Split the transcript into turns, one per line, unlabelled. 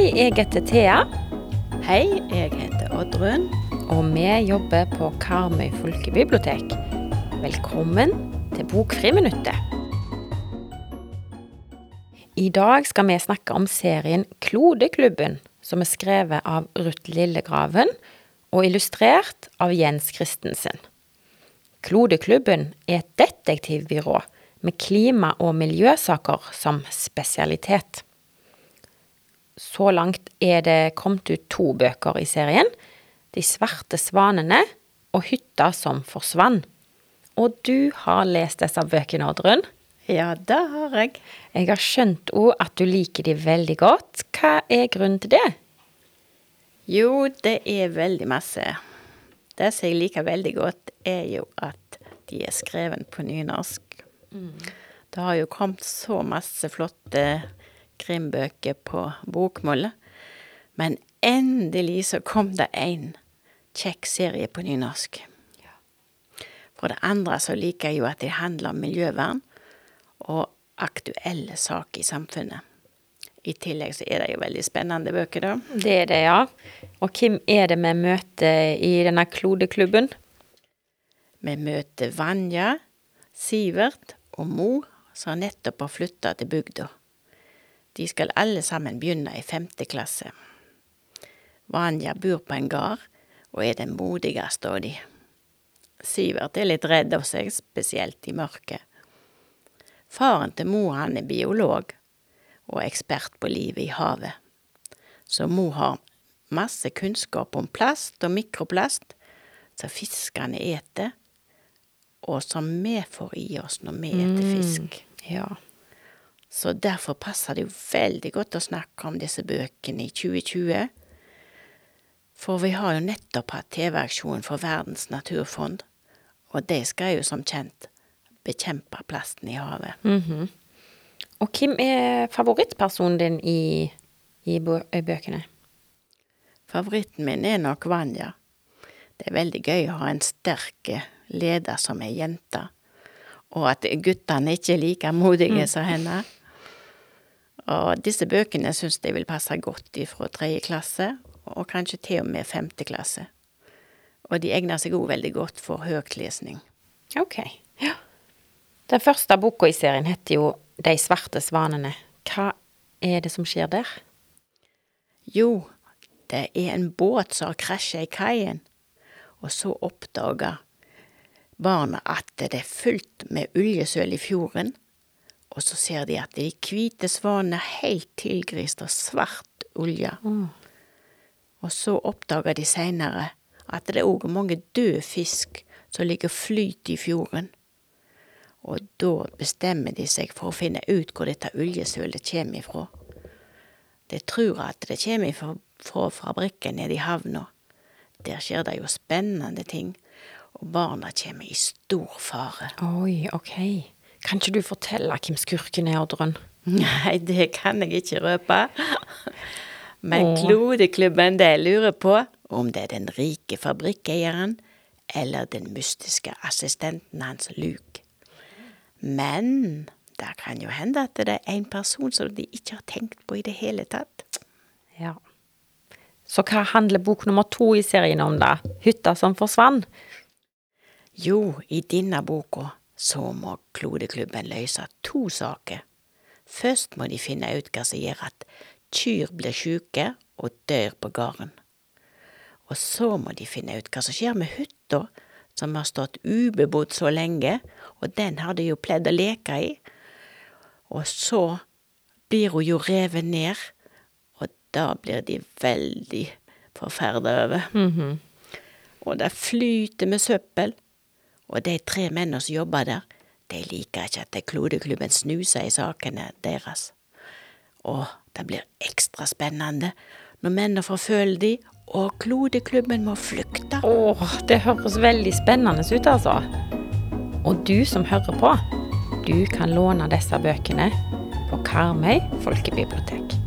Hei, jeg heter Thea,
Hei, jeg heter Oddrun.
og vi jobber på Karmøy folkebibliotek. Velkommen til Bokfriminuttet. I dag skal vi snakke om serien Klodeklubben, som er skrevet av Ruth Lillegraven og illustrert av Jens Christensen. Klodeklubben er et detektivbyrå med klima- og miljøsaker som spesialitet. Så langt er det kommet ut to bøker i serien. De svarte svanene og Hytta som forsvant. Og du har lest disse bøkene, Oddrun.
Ja, det har jeg.
Jeg har skjønt òg at du liker de veldig godt. Hva er grunnen til det?
Jo, det er veldig masse. Det som jeg liker veldig godt, er jo at de er skrevet på nynorsk. Det har jo kommet så masse flotte krimbøker på bokmålet. Men endelig så kom det en kjekk serie på nynorsk. For det andre så liker jeg jo at det handler om miljøvern og aktuelle saker i samfunnet. I tillegg så er det jo veldig spennende bøker, da.
Det er det, ja. Og hvem er det vi møter i denne klodeklubben?
Vi møter Vanja, Sivert og Mo, som nettopp har flytta til bygda. De skal alle sammen begynne i femte klasse. Vanja bor på en gard og er den modigste av de. Sivert er litt redd av seg, spesielt i mørket. Faren til Mo, han er biolog og ekspert på livet i havet. Så mor har masse kunnskap om plast og mikroplast som fiskene eter, og som vi får i oss når vi eter fisk.
Ja.
Så derfor passer det jo veldig godt å snakke om disse bøkene i 2020. For vi har jo nettopp hatt TV-aksjon for Verdens naturfond, og de skal jo som kjent bekjempe plasten i havet.
Og hvem er favorittpersonen din i, i bøkene?
Favoritten min er nok Vanja. Det er veldig gøy å ha en sterk leder som er jente, og at guttene ikke er like modige som henne. Og disse bøkene syns jeg vil passe godt ifra tredje klasse, og kanskje til og med femte klasse. Og de egner seg òg veldig godt for høytlesning.
Ok, ja. Den første boka i serien heter jo De svarte svanene. Hva er det som skjer der?
Jo, det er en båt som har krasja i kaien, og så oppdager barna at det er fullt med oljesøl i fjorden, og så ser de at de hvite svanene er helt tilgrist av svart olje. Og så oppdager de seinere at det er òg mange døde fisk som ligger og flyter i fjorden. Og da bestemmer de seg for å finne ut hvor dette oljesølet kommer ifra. De tror at det kommer ifra, fra fabrikken nede i havna. Der skjer det jo spennende ting, og barna kommer i stor fare.
Oi, ok. Kan ikke du fortelle hvem skurken er, Oddrun?
Nei, det kan jeg ikke røpe. Men. Klodeklubben, de lurer på om det er den rike fabrikkeieren eller den mystiske assistenten hans Luke. Men det kan jo hende at det er en person som de ikke har tenkt på i det hele tatt.
Ja. Så hva handler bok nummer to i serien om, da? Hytta som forsvant?
Jo, i denne boka så må Klodeklubben løse to saker. Først må de finne ut hva som gjør at kyr blir syke og dør på gården. Og så må de finne ut hva som skjer med hytta, som har stått ubebodd så lenge, og den har de jo pledd å leke i. Og så blir hun jo revet ned, og da blir de veldig forferda over. Og det flyter med søppel, og de tre mennene som jobber der, de liker ikke at Klodeklubben snuser i sakene deres. Og det blir ekstra spennende når mennene forfølger de, og Klodeklubben må flykte.
Åh, det høres veldig spennende ut, altså. Og du som hører på, du kan låne disse bøkene på Karmøy folkebibliotek.